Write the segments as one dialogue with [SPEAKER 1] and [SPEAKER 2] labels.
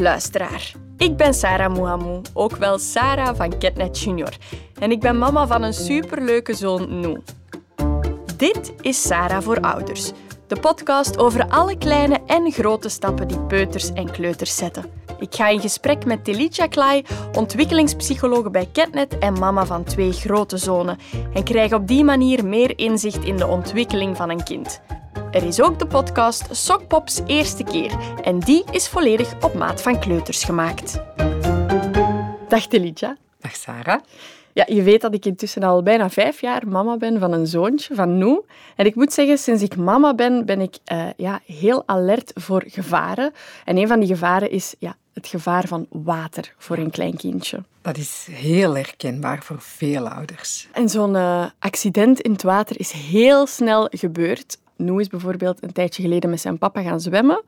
[SPEAKER 1] luisteraar. Ik ben Sarah Mouhamou, ook wel Sarah van Ketnet Junior. En ik ben mama van een superleuke zoon, Nou. Dit is Sarah voor Ouders, de podcast over alle kleine en grote stappen die peuters en kleuters zetten. Ik ga in gesprek met Telicia Klai, ontwikkelingspsycholoog bij Ketnet en mama van twee grote zonen, en krijg op die manier meer inzicht in de ontwikkeling van een kind. Er is ook de podcast Sokpops Eerste Keer en die is volledig op maat van kleuters gemaakt. Dag Telicia.
[SPEAKER 2] Dag Sarah.
[SPEAKER 1] Ja, je weet dat ik intussen al bijna vijf jaar mama ben van een zoontje, van Noe. En ik moet zeggen, sinds ik mama ben, ben ik uh, ja, heel alert voor gevaren. En een van die gevaren is ja, het gevaar van water voor een klein kindje.
[SPEAKER 2] Dat is heel herkenbaar voor veel ouders.
[SPEAKER 1] En zo'n uh, accident in het water is heel snel gebeurd. Noe is bijvoorbeeld een tijdje geleden met zijn papa gaan zwemmen.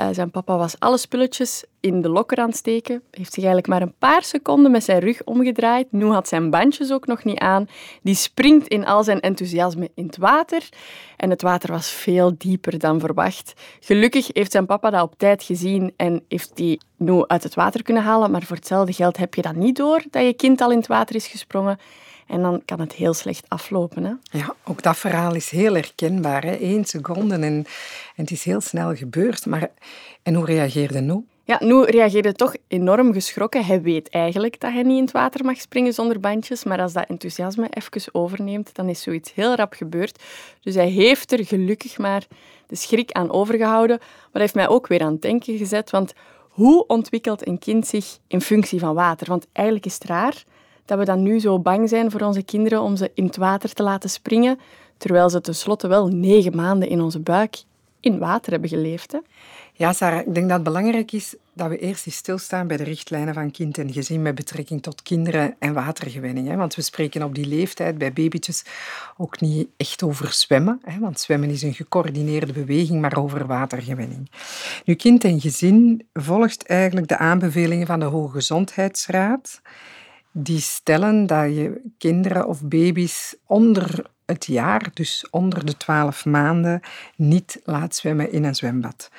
[SPEAKER 1] Uh, zijn papa was alle spulletjes in de lokker aan het steken. Heeft zich eigenlijk maar een paar seconden met zijn rug omgedraaid. Noe had zijn bandjes ook nog niet aan. Die springt in al zijn enthousiasme in het water. En het water was veel dieper dan verwacht. Gelukkig heeft zijn papa dat op tijd gezien en heeft die Noe uit het water kunnen halen. Maar voor hetzelfde geld heb je dat niet door, dat je kind al in het water is gesprongen. En dan kan het heel slecht aflopen. Hè?
[SPEAKER 2] Ja, ook dat verhaal is heel herkenbaar. Hè? Eén seconde en, en het is heel snel gebeurd. Maar, en hoe reageerde Noe?
[SPEAKER 1] Ja, Noe reageerde toch enorm geschrokken. Hij weet eigenlijk dat hij niet in het water mag springen zonder bandjes, maar als dat enthousiasme even overneemt, dan is zoiets heel rap gebeurd. Dus hij heeft er gelukkig maar de schrik aan overgehouden. Maar dat heeft mij ook weer aan het denken gezet, want hoe ontwikkelt een kind zich in functie van water? Want eigenlijk is het raar dat we dan nu zo bang zijn voor onze kinderen om ze in het water te laten springen, terwijl ze tenslotte wel negen maanden in onze buik in water hebben geleefd. Hè?
[SPEAKER 2] Ja, Sarah, ik denk dat het belangrijk is dat we eerst eens stilstaan bij de richtlijnen van kind en gezin met betrekking tot kinderen en watergewenning. Hè? Want we spreken op die leeftijd bij babytjes ook niet echt over zwemmen, hè? want zwemmen is een gecoördineerde beweging, maar over watergewenning. Nu, kind en gezin volgt eigenlijk de aanbevelingen van de Hoge Gezondheidsraad die stellen dat je kinderen of baby's onder het jaar, dus onder de 12 maanden, niet laat zwemmen in een zwembad.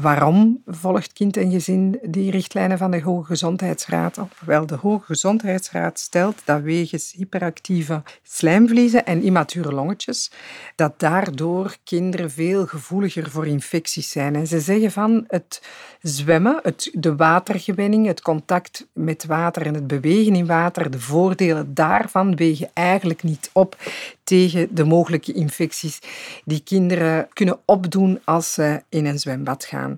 [SPEAKER 2] Waarom volgt kind en gezin die richtlijnen van de Hoge Gezondheidsraad op? Wel, de Hoge Gezondheidsraad stelt dat wegens hyperactieve slijmvliezen en immature longetjes, dat daardoor kinderen veel gevoeliger voor infecties zijn. En ze zeggen van het zwemmen, het, de watergewenning, het contact met water en het bewegen in water, de voordelen daarvan wegen eigenlijk niet op tegen de mogelijke infecties die kinderen kunnen opdoen als ze in een zwembad gaan.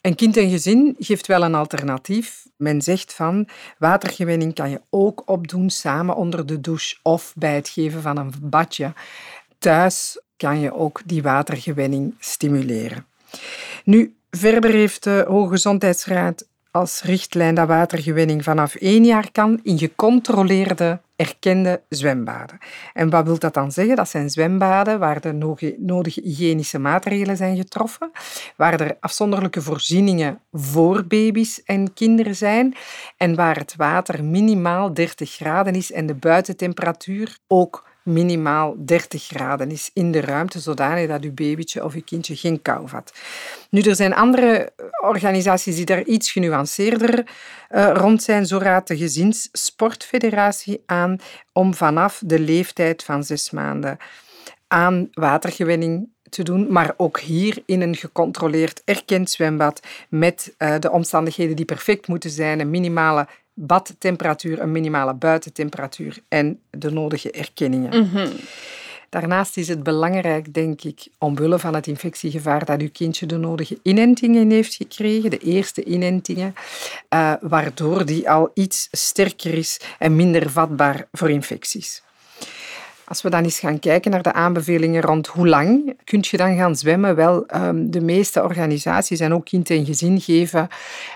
[SPEAKER 2] Een kind en gezin geeft wel een alternatief. Men zegt van watergewenning kan je ook opdoen samen onder de douche of bij het geven van een badje. Thuis kan je ook die watergewenning stimuleren. Nu, verder heeft de Hoge Gezondheidsraad als richtlijn dat watergewenning vanaf één jaar kan in gecontroleerde erkende zwembaden. En wat wil dat dan zeggen? Dat zijn zwembaden waar de nodige hygiënische maatregelen zijn getroffen, waar er afzonderlijke voorzieningen voor baby's en kinderen zijn en waar het water minimaal 30 graden is en de buitentemperatuur ook minimaal 30 graden is in de ruimte, zodanig dat uw babytje of uw kindje geen kou vat. Nu, er zijn andere organisaties die daar iets genuanceerder uh, rond zijn. Zo raadt de Gezinssportfederatie aan om vanaf de leeftijd van zes maanden aan watergewenning te doen, maar ook hier in een gecontroleerd erkend zwembad met uh, de omstandigheden die perfect moeten zijn, een minimale badtemperatuur, een minimale buitentemperatuur en de nodige erkenningen.
[SPEAKER 1] Mhm.
[SPEAKER 2] Daarnaast is het belangrijk, denk ik, omwille van het infectiegevaar, dat uw kindje de nodige inentingen heeft gekregen, de eerste inentingen, uh, waardoor die al iets sterker is en minder vatbaar voor infecties. Als we dan eens gaan kijken naar de aanbevelingen rond hoe lang kun je dan gaan zwemmen, wel, ehm, de meeste organisaties en ook kind en gezin geven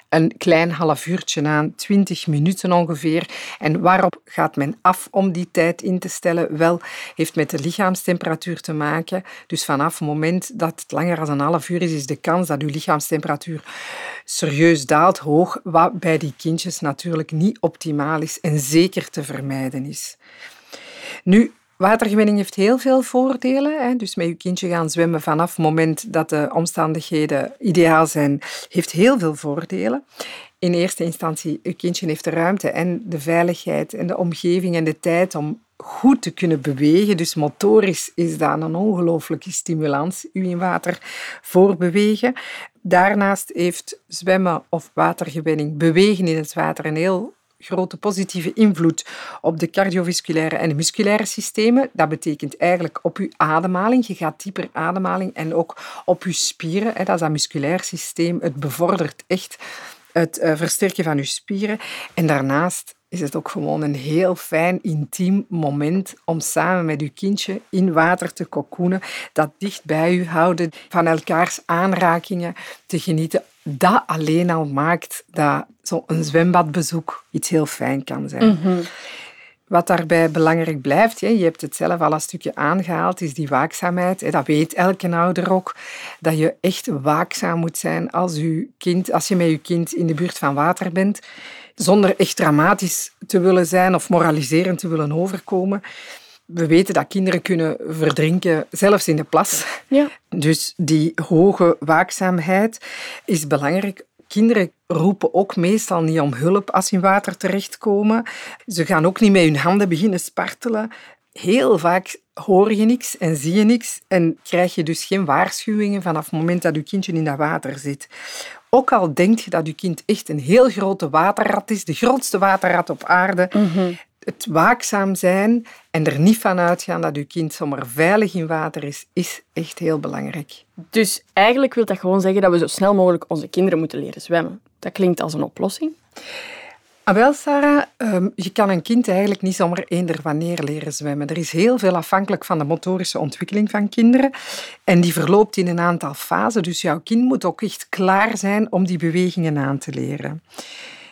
[SPEAKER 2] een klein half uurtje aan, 20 minuten ongeveer. En waarop gaat men af om die tijd in te stellen? Wel, heeft met de lichaamstemperatuur te maken. Dus vanaf het moment dat het langer dan een half uur is, is de kans dat uw lichaamstemperatuur serieus daalt hoog, wat bij die kindjes natuurlijk niet optimaal is en zeker te vermijden is. Nu, Watergewenning heeft heel veel voordelen. Hè. Dus met je kindje gaan zwemmen vanaf het moment dat de omstandigheden ideaal zijn, heeft heel veel voordelen. In eerste instantie, je kindje heeft de ruimte en de veiligheid en de omgeving en de tijd om goed te kunnen bewegen. Dus motorisch is dat een ongelooflijke stimulans, u in water voorbewegen. Daarnaast heeft zwemmen of watergewenning, bewegen in het water, een heel grote positieve invloed op de cardiovasculaire en de musculaire systemen. Dat betekent eigenlijk op uw ademhaling. Je gaat dieper ademhaling en ook op uw spieren. Dat is dat musculair systeem. Het bevordert echt het eh, versterken van uw spieren. En daarnaast is het ook gewoon een heel fijn, intiem moment om samen met uw kindje in water te kokoenen, dat dicht bij u houden, van elkaars aanrakingen te genieten. Dat alleen al maakt dat zo'n zwembadbezoek iets heel fijn kan zijn. Mhm. Wat daarbij belangrijk blijft, je hebt het zelf al een stukje aangehaald, is die waakzaamheid. Dat weet elke ouder ook, dat je echt waakzaam moet zijn als, je kind, als je met je kind in de buurt van water bent zonder echt dramatisch te willen zijn of moraliserend te willen overkomen. We weten dat kinderen kunnen verdrinken, zelfs in de plas. Ja. Dus die hoge waakzaamheid is belangrijk. Kinderen roepen ook meestal niet om hulp als ze in water terechtkomen. Ze gaan ook niet met hun handen beginnen spartelen. Heel vaak hoor je niks en zie je niks en krijg je dus geen waarschuwingen vanaf het moment dat je kindje in dat water zit. Ook al denk je dat je kind echt een heel grote waterrat is, de grootste waterrat op aarde, mhm. het waakzaam zijn en er niet van uitgaan dat je kind zomaar veilig in water is, is echt heel belangrijk.
[SPEAKER 1] Dus eigenlijk wil dat gewoon zeggen dat we zo snel mogelijk onze kinderen moeten leren zwemmen. Dat klinkt als een oplossing.
[SPEAKER 2] Ah, wel, Sarah, ehm, je kan een kind eigenlijk niet zomaar eender wanneer leren zwemmen. Er is heel veel afhankelijk van de motorische ontwikkeling van kinderen. En die verloopt in een aantal fasen. Dus jouw kind moet ook echt klaar zijn om die bewegingen aan te leren.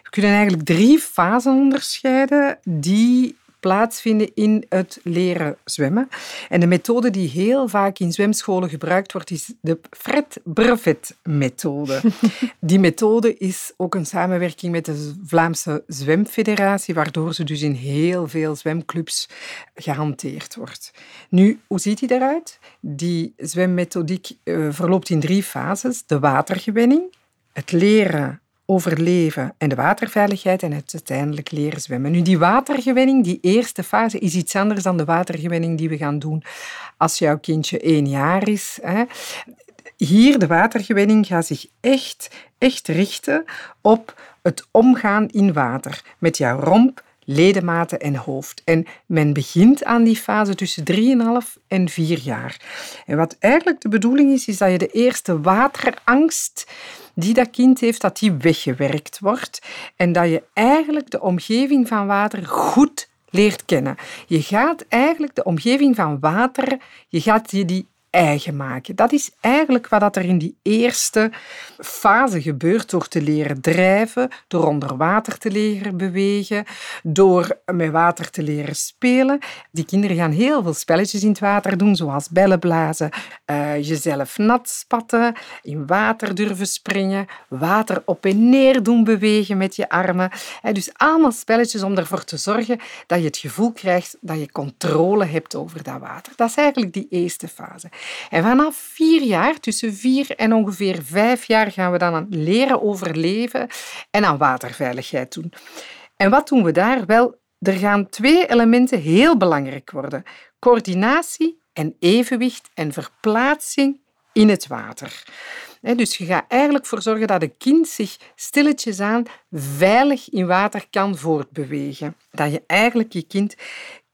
[SPEAKER 2] We kunnen eigenlijk drie fasen onderscheiden die plaatsvinden in het leren zwemmen. En de methode die heel vaak in zwemscholen gebruikt wordt, is de Fred Brevet methode. Die methode is ook een samenwerking met de Vlaamse Zwemfederatie, waardoor ze dus in heel veel zwemclubs gehanteerd wordt. Nu, hoe ziet die eruit? Die zwemmethodiek uh, verloopt in drie fases. De watergewenning, het leren overleven en de waterveiligheid en het uiteindelijk leren zwemmen. Nu, die watergewenning, die eerste fase, is iets anders dan de watergewenning die we gaan doen als jouw kindje één jaar is. Hè. Hier, de watergewenning gaat zich echt, echt richten op het omgaan in water met jouw romp, ledematen en hoofd. En men begint aan die fase tussen 3,5 en 4 jaar. En wat eigenlijk de bedoeling is, is dat je de eerste waterangst die dat kind heeft, dat die weggewerkt wordt en dat je eigenlijk de omgeving van water goed leert kennen. Je gaat eigenlijk de omgeving van water, je gaat je die eigen maken. Dat is eigenlijk wat er in die eerste fase gebeurt door te leren drijven, door onder water te leren bewegen, door met water te leren spelen. Die kinderen gaan heel veel spelletjes in het water doen, zoals bellen blazen, uh, jezelf nat spatten, in water durven springen, water op en neer doen bewegen met je armen. Dus allemaal spelletjes om ervoor te zorgen dat je het gevoel krijgt dat je controle hebt over dat water. Dat is eigenlijk die eerste fase. En vanaf vier jaar, tussen vier en ongeveer vijf jaar, gaan we dan aan leren overleven en aan waterveiligheid doen. En wat doen we daar? Wel, er gaan twee elementen heel belangrijk worden. Coördinatie en evenwicht en verplaatsing in het water. Dus je gaat eigenlijk voor zorgen dat een kind zich stilletjes aan veilig in water kan voortbewegen. Dat je eigenlijk je kind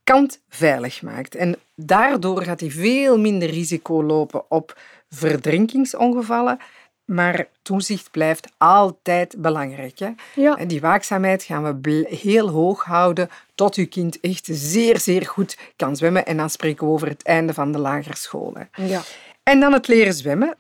[SPEAKER 2] kant veilig maakt. En daardoor gaat hij veel minder risico lopen op verdrinkingsongevallen. Maar toezicht blijft altijd belangrijk. Hè? Ja. Die waakzaamheid gaan we heel hoog houden tot uw kind echt zeer, zeer goed kan zwemmen. En dan spreken we over het einde van de lagere school. Hè. Ja. En dan het leren zwemmen.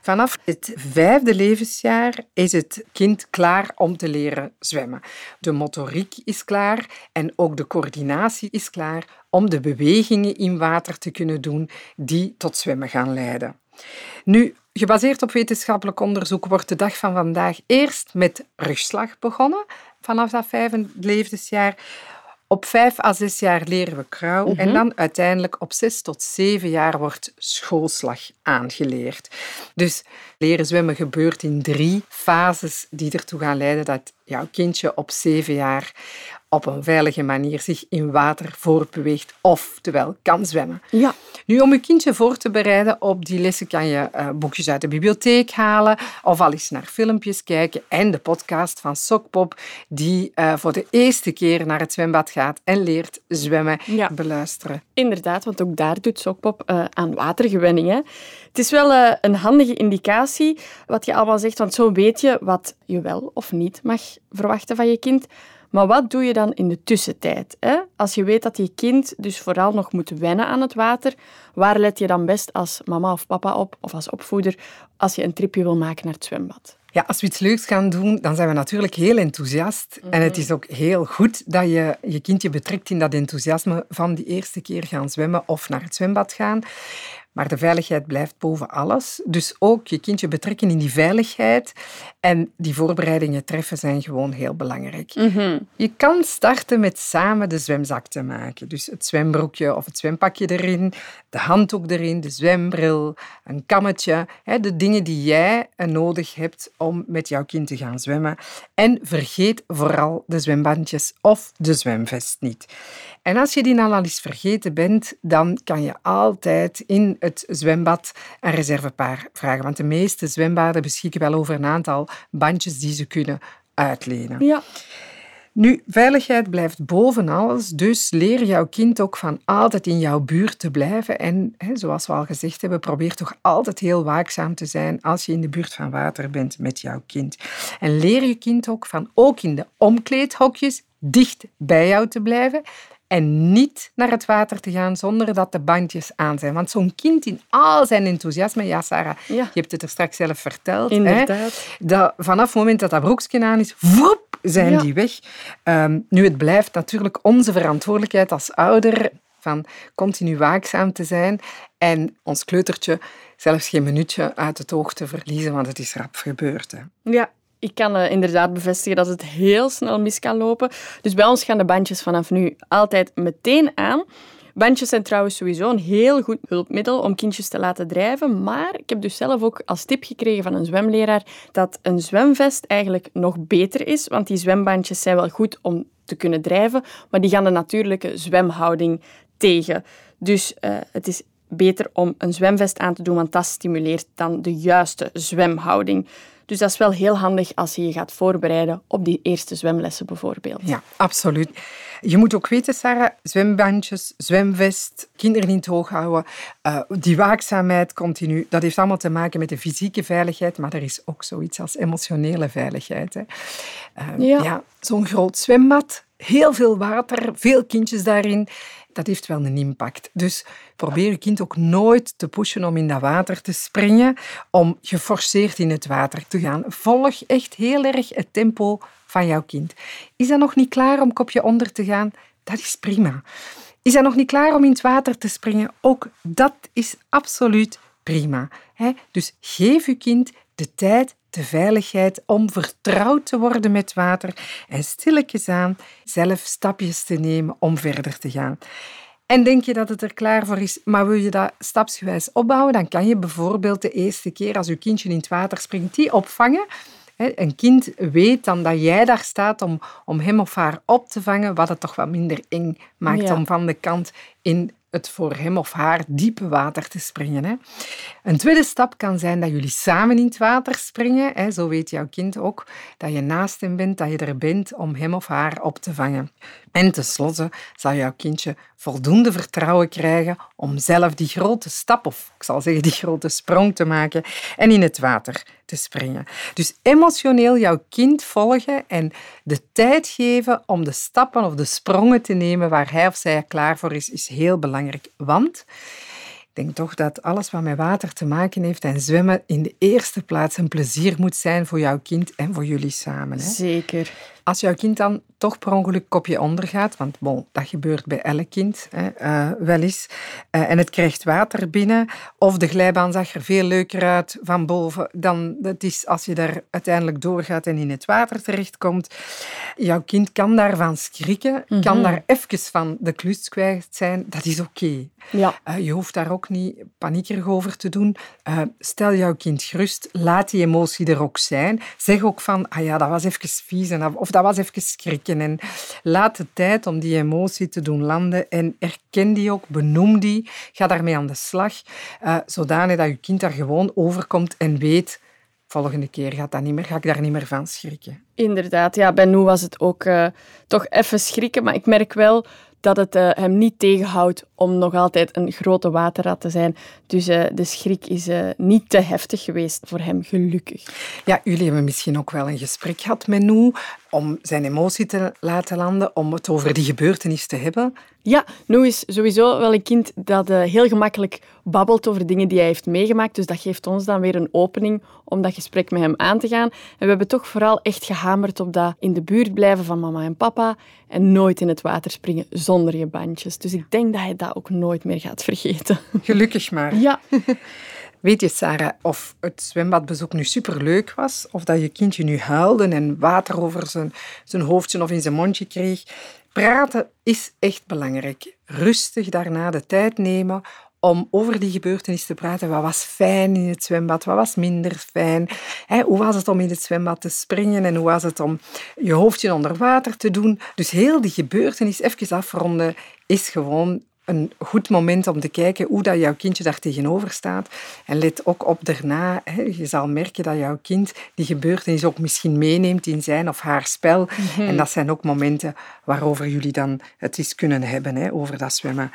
[SPEAKER 2] Vanaf het vijfde levensjaar is het kind klaar om te leren zwemmen. De motoriek is klaar en ook de coördinatie is klaar om de bewegingen in water te kunnen doen die tot zwemmen gaan leiden. Nu, gebaseerd op wetenschappelijk onderzoek wordt de dag van vandaag eerst met rugslag begonnen, vanaf dat vijfde levensjaar Op vijf à zes jaar leren we krauw en dan uiteindelijk op zes tot zeven jaar wordt schoolslag aangeleerd. Dus leren zwemmen gebeurt in drie fases die ertoe gaan leiden dat jouw kindje op zeven jaar op een veilige manier zich in water voortbeweegt, oftewel kan zwemmen.
[SPEAKER 1] Ja.
[SPEAKER 2] Nu, om je kindje voor te bereiden op die lessen kan je uh, boekjes uit de bibliotheek halen of al eens naar filmpjes kijken en de podcast van Sokpop, die uh, voor de eerste keer naar het zwembad gaat en leert zwemmen,
[SPEAKER 1] Ja.
[SPEAKER 2] beluisteren.
[SPEAKER 1] Inderdaad, want ook daar doet Sokpop eh, aan watergewenning. Hè. Het is wel eh, een handige indicatie wat je allemaal zegt, want zo weet je wat je wel of niet mag verwachten van je kind. Maar wat doe je dan in de tussentijd? Hè? Als je weet dat je kind dus vooral nog moet wennen aan het water, waar let je dan best als mama of papa op, of als opvoeder, als je een tripje wil maken naar het zwembad?
[SPEAKER 2] Ja, als we iets leuks gaan doen, dan zijn we natuurlijk heel enthousiast. En het is ook heel goed dat je je kindje betrekt in dat enthousiasme van die eerste keer gaan zwemmen of naar het zwembad gaan. Maar de veiligheid blijft boven alles. Dus ook je kindje betrekken in die veiligheid. En die voorbereidingen treffen zijn gewoon heel belangrijk. Je kan starten met samen de zwemzak te maken. Dus het zwembroekje of het zwempakje erin, de handdoek erin, de zwembril, een kammetje. hè, De dingen die jij nodig hebt om met jouw kind te gaan zwemmen. En vergeet vooral de zwembandjes of de zwemvest niet. En als je die dan al eens vergeten bent, dan kan je altijd in het zwembad een reservepaar vragen. Want de meeste zwembaden beschikken wel over een aantal bandjes die ze kunnen uitlenen.
[SPEAKER 1] Ja.
[SPEAKER 2] Nu, veiligheid blijft boven alles, dus leer jouw kind ook van altijd in jouw buurt te blijven. En hè, zoals we al gezegd hebben, probeer toch altijd heel waakzaam te zijn als je in de buurt van water bent met jouw kind. En leer je kind ook van ook in de omkleedhokjes dicht bij jou te blijven en niet naar het water te gaan zonder dat de bandjes aan zijn. Want zo'n kind in al zijn enthousiasme, ja Sarah,
[SPEAKER 1] Ja.
[SPEAKER 2] je hebt het er straks zelf verteld, hè,
[SPEAKER 1] Inderdaad.
[SPEAKER 2] dat vanaf het moment dat dat broekje aan is, zijn
[SPEAKER 1] Ja.
[SPEAKER 2] die weg. Ehm, nu, het blijft natuurlijk onze verantwoordelijkheid als ouder van continu waakzaam te zijn en ons kleutertje zelfs geen minuutje uit het oog te verliezen, want het is rap gebeurd. Hè.
[SPEAKER 1] Ja, ik kan eh, inderdaad bevestigen dat het heel snel mis kan lopen. Dus bij ons gaan de bandjes vanaf nu altijd meteen aan. Bandjes zijn trouwens sowieso een heel goed hulpmiddel om kindjes te laten drijven. Maar ik heb dus zelf ook als tip gekregen van een zwemleraar dat een zwemvest eigenlijk nog beter is. Want die zwembandjes zijn wel goed om te kunnen drijven, maar die gaan de natuurlijke zwemhouding tegen. Dus eh, het is beter om een zwemvest aan te doen, want dat stimuleert dan de juiste zwemhouding. Dus dat is wel heel handig als je je gaat voorbereiden op die eerste zwemlessen bijvoorbeeld.
[SPEAKER 2] Ja, absoluut. Je moet ook weten, Sarah, zwembandjes, zwemvest, kinderen in het oog houden, eh, die waakzaamheid continu, dat heeft allemaal te maken met de fysieke veiligheid, maar er is ook zoiets als emotionele veiligheid. Hè. Eh,
[SPEAKER 1] Ja.
[SPEAKER 2] Zo'n groot zwembad, heel veel water, veel kindjes daarin, dat heeft wel een impact. Dus probeer je kind ook nooit te pushen om in dat water te springen, om geforceerd in het water te gaan. Volg echt heel erg het tempo van jouw kind. Is dat nog niet klaar om kopje onder te gaan? Dat is prima. Is dat nog niet klaar om in het water te springen? Ook dat is absoluut prima. Dus geef je kind de tijd, de veiligheid om vertrouwd te worden met water en stilletjes aan zelf stapjes te nemen om verder te gaan. En denk je dat het er klaar voor is, maar wil je dat stapsgewijs opbouwen, dan kan je bijvoorbeeld de eerste keer als je kindje in het water springt, die opvangen. Een kind weet dan dat jij daar staat om, om hem of haar op te vangen, wat het toch wat minder eng maakt
[SPEAKER 1] Ja.
[SPEAKER 2] om van de kant in het voor hem of haar diepe water te springen. Hè. Een tweede stap kan zijn dat jullie samen in het water springen. Hè. Zo weet jouw kind ook dat je naast hem bent, dat je er bent om hem of haar op te vangen. En tenslotte zal jouw kindje voldoende vertrouwen krijgen om zelf die grote stap, of ik zal zeggen die grote sprong te maken en in het water te springen. Dus emotioneel jouw kind volgen en de tijd geven om de stappen of de sprongen te nemen waar hij of zij klaar voor is, is heel belangrijk. Want ik denk toch dat alles wat met water te maken heeft en zwemmen in de eerste plaats een plezier moet zijn voor jouw kind en voor jullie samen. Hè?
[SPEAKER 1] Zeker.
[SPEAKER 2] Als jouw kind dan toch per ongeluk kopje ondergaat, want bon, dat gebeurt bij elk kind hè, uh, wel eens, uh, en het krijgt water binnen, of de glijbaan zag er veel leuker uit van boven dan het is als je daar uiteindelijk doorgaat en in het water terechtkomt. Jouw kind kan daarvan schrikken, mm -hmm. kan daar even van de klus kwijt zijn, dat is oké. Okay.
[SPEAKER 1] Ja.
[SPEAKER 2] Uh, je hoeft daar ook niet paniekerig over te doen. stel jouw kind gerust, laat die emotie er ook zijn. Zeg ook van, ah ja, dat was even vies, en, of dat was even schrikken. En laat de tijd om die emotie te doen landen en erken die ook, benoem die, ga daarmee aan de slag, uh, zodanig dat je kind daar gewoon overkomt en weet, volgende keer gaat dat niet meer, ga ik daar niet meer van schrikken.
[SPEAKER 1] Inderdaad, ja, bij Noe was het ook uh, toch even schrikken, maar ik merk wel dat het uh, hem niet tegenhoudt om nog altijd een grote waterrat te zijn. Dus uh, de schrik is uh, niet te heftig geweest voor hem, gelukkig.
[SPEAKER 2] Ja, jullie hebben misschien ook wel een gesprek gehad met Noe om zijn emotie te laten landen, om het over die gebeurtenis te hebben.
[SPEAKER 1] Ja, Noe is sowieso wel een kind dat heel gemakkelijk babbelt over dingen die hij heeft meegemaakt. Dus dat geeft ons dan weer een opening om dat gesprek met hem aan te gaan. En we hebben toch vooral echt gehamerd op dat in de buurt blijven van mama en papa en nooit in het water springen zonder je bandjes. Dus ik denk dat hij dat ook nooit meer gaat vergeten.
[SPEAKER 2] Gelukkig maar.
[SPEAKER 1] Ja.
[SPEAKER 2] Weet je, Sarah, of het zwembadbezoek nu superleuk was, of dat je kindje nu huilde en water over zijn, zijn hoofdje of in zijn mondje kreeg? Praten is echt belangrijk. Rustig daarna de tijd nemen om over die gebeurtenis te praten. Wat was fijn in het zwembad? Wat was minder fijn? hoe was het om in het zwembad te springen? En hoe was het om je hoofdje onder water te doen? Dus heel die gebeurtenis even afronden is gewoon een goed moment om te kijken hoe dat jouw kindje daar tegenover staat. En let ook op daarna. Hè. Je zal merken dat jouw kind die gebeurtenis ook misschien meeneemt in zijn of haar spel. Mm -hmm. En dat zijn ook momenten waarover jullie dan het eens kunnen hebben, hè, over dat zwemmen.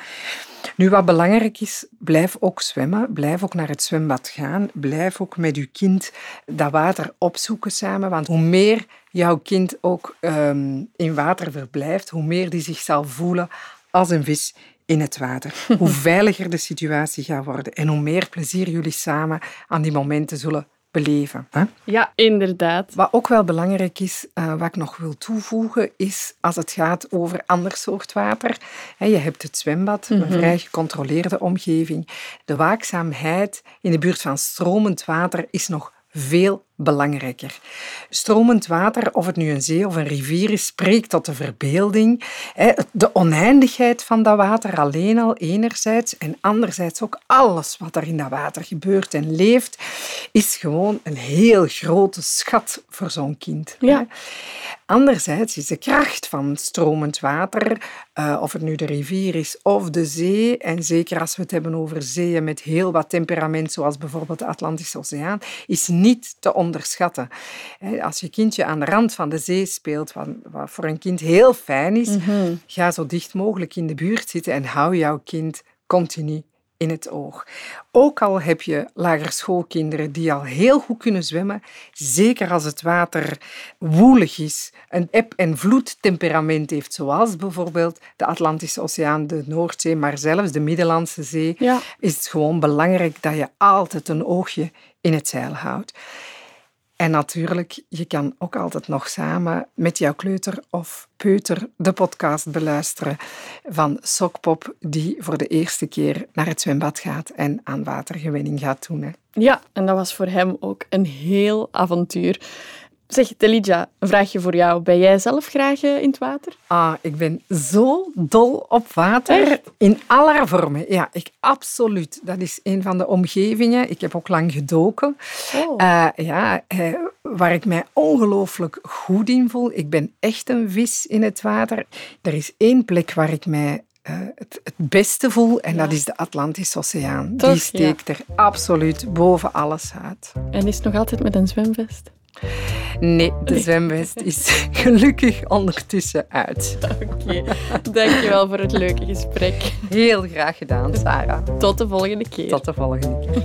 [SPEAKER 2] Nu, wat belangrijk is, blijf ook zwemmen. Blijf ook naar het zwembad gaan. Blijf ook met je kind dat water opzoeken samen. Want hoe meer jouw kind ook um, in water verblijft, hoe meer die zich zal voelen als een vis in het water. Hoe veiliger de situatie gaat worden en hoe meer plezier jullie samen aan die momenten zullen beleven. Hè?
[SPEAKER 1] Ja, inderdaad.
[SPEAKER 2] Wat ook wel belangrijk is, uh, wat ik nog wil toevoegen, is als het gaat over ander soort water. Hè, je hebt het zwembad, een mm -hmm. vrij gecontroleerde omgeving. De waakzaamheid in de buurt van stromend water is nog veel belangrijker. Stromend water, of het nu een zee of een rivier is, spreekt tot de verbeelding. De oneindigheid van dat water alleen al enerzijds en anderzijds ook alles wat er in dat water gebeurt en leeft, is gewoon een heel grote schat voor zo'n kind.
[SPEAKER 1] Ja.
[SPEAKER 2] Anderzijds is de kracht van stromend water, uh, of het nu de rivier is of de zee, en zeker als we het hebben over zeeën met heel wat temperament, zoals bijvoorbeeld de Atlantische Oceaan, is niet te onderschatten. Als je kindje aan de rand van de zee speelt, wat, wat voor een kind heel fijn is,
[SPEAKER 1] mm-hmm.
[SPEAKER 2] ga zo dicht mogelijk in de buurt zitten en hou jouw kind continu in het oog. Ook al heb je lagerschoolkinderen die al heel goed kunnen zwemmen, zeker als het water woelig is, een eb- en vloedtemperament heeft, zoals bijvoorbeeld de Atlantische Oceaan, de Noordzee, maar zelfs de Middellandse Zee,
[SPEAKER 1] ja.
[SPEAKER 2] is het gewoon belangrijk dat je altijd een oogje in het zeil houdt. En natuurlijk, je kan ook altijd nog samen met jouw kleuter of peuter de podcast beluisteren van Sokpop, die voor de eerste keer naar het zwembad gaat en aan watergewenning gaat doen. Hè.
[SPEAKER 1] Ja, en dat was voor hem ook een heel avontuur. Zeg, Telidja, een vraagje voor jou. Ben jij zelf graag in het water?
[SPEAKER 2] Ah, ik ben zo dol op water.
[SPEAKER 1] Echt?
[SPEAKER 2] In allerlei vormen. Ja, ik, absoluut. Dat is een van de omgevingen. Ik heb ook lang gedoken.
[SPEAKER 1] Oh.
[SPEAKER 2] Uh, ja, uh, waar ik mij ongelooflijk goed in voel. Ik ben echt een vis in het water. Er is één plek waar ik mij uh, het, het, beste voel en
[SPEAKER 1] Ja.
[SPEAKER 2] dat is de Atlantische Oceaan.
[SPEAKER 1] Toch,
[SPEAKER 2] Die steekt er absoluut boven alles uit.
[SPEAKER 1] En is het nog altijd met een zwemvest?
[SPEAKER 2] Nee, de zwemvest is gelukkig ondertussen uit.
[SPEAKER 1] Oké, dankjewel voor het leuke gesprek.
[SPEAKER 2] Heel graag gedaan, Sarah.
[SPEAKER 1] Tot de volgende keer.
[SPEAKER 2] Tot de volgende keer.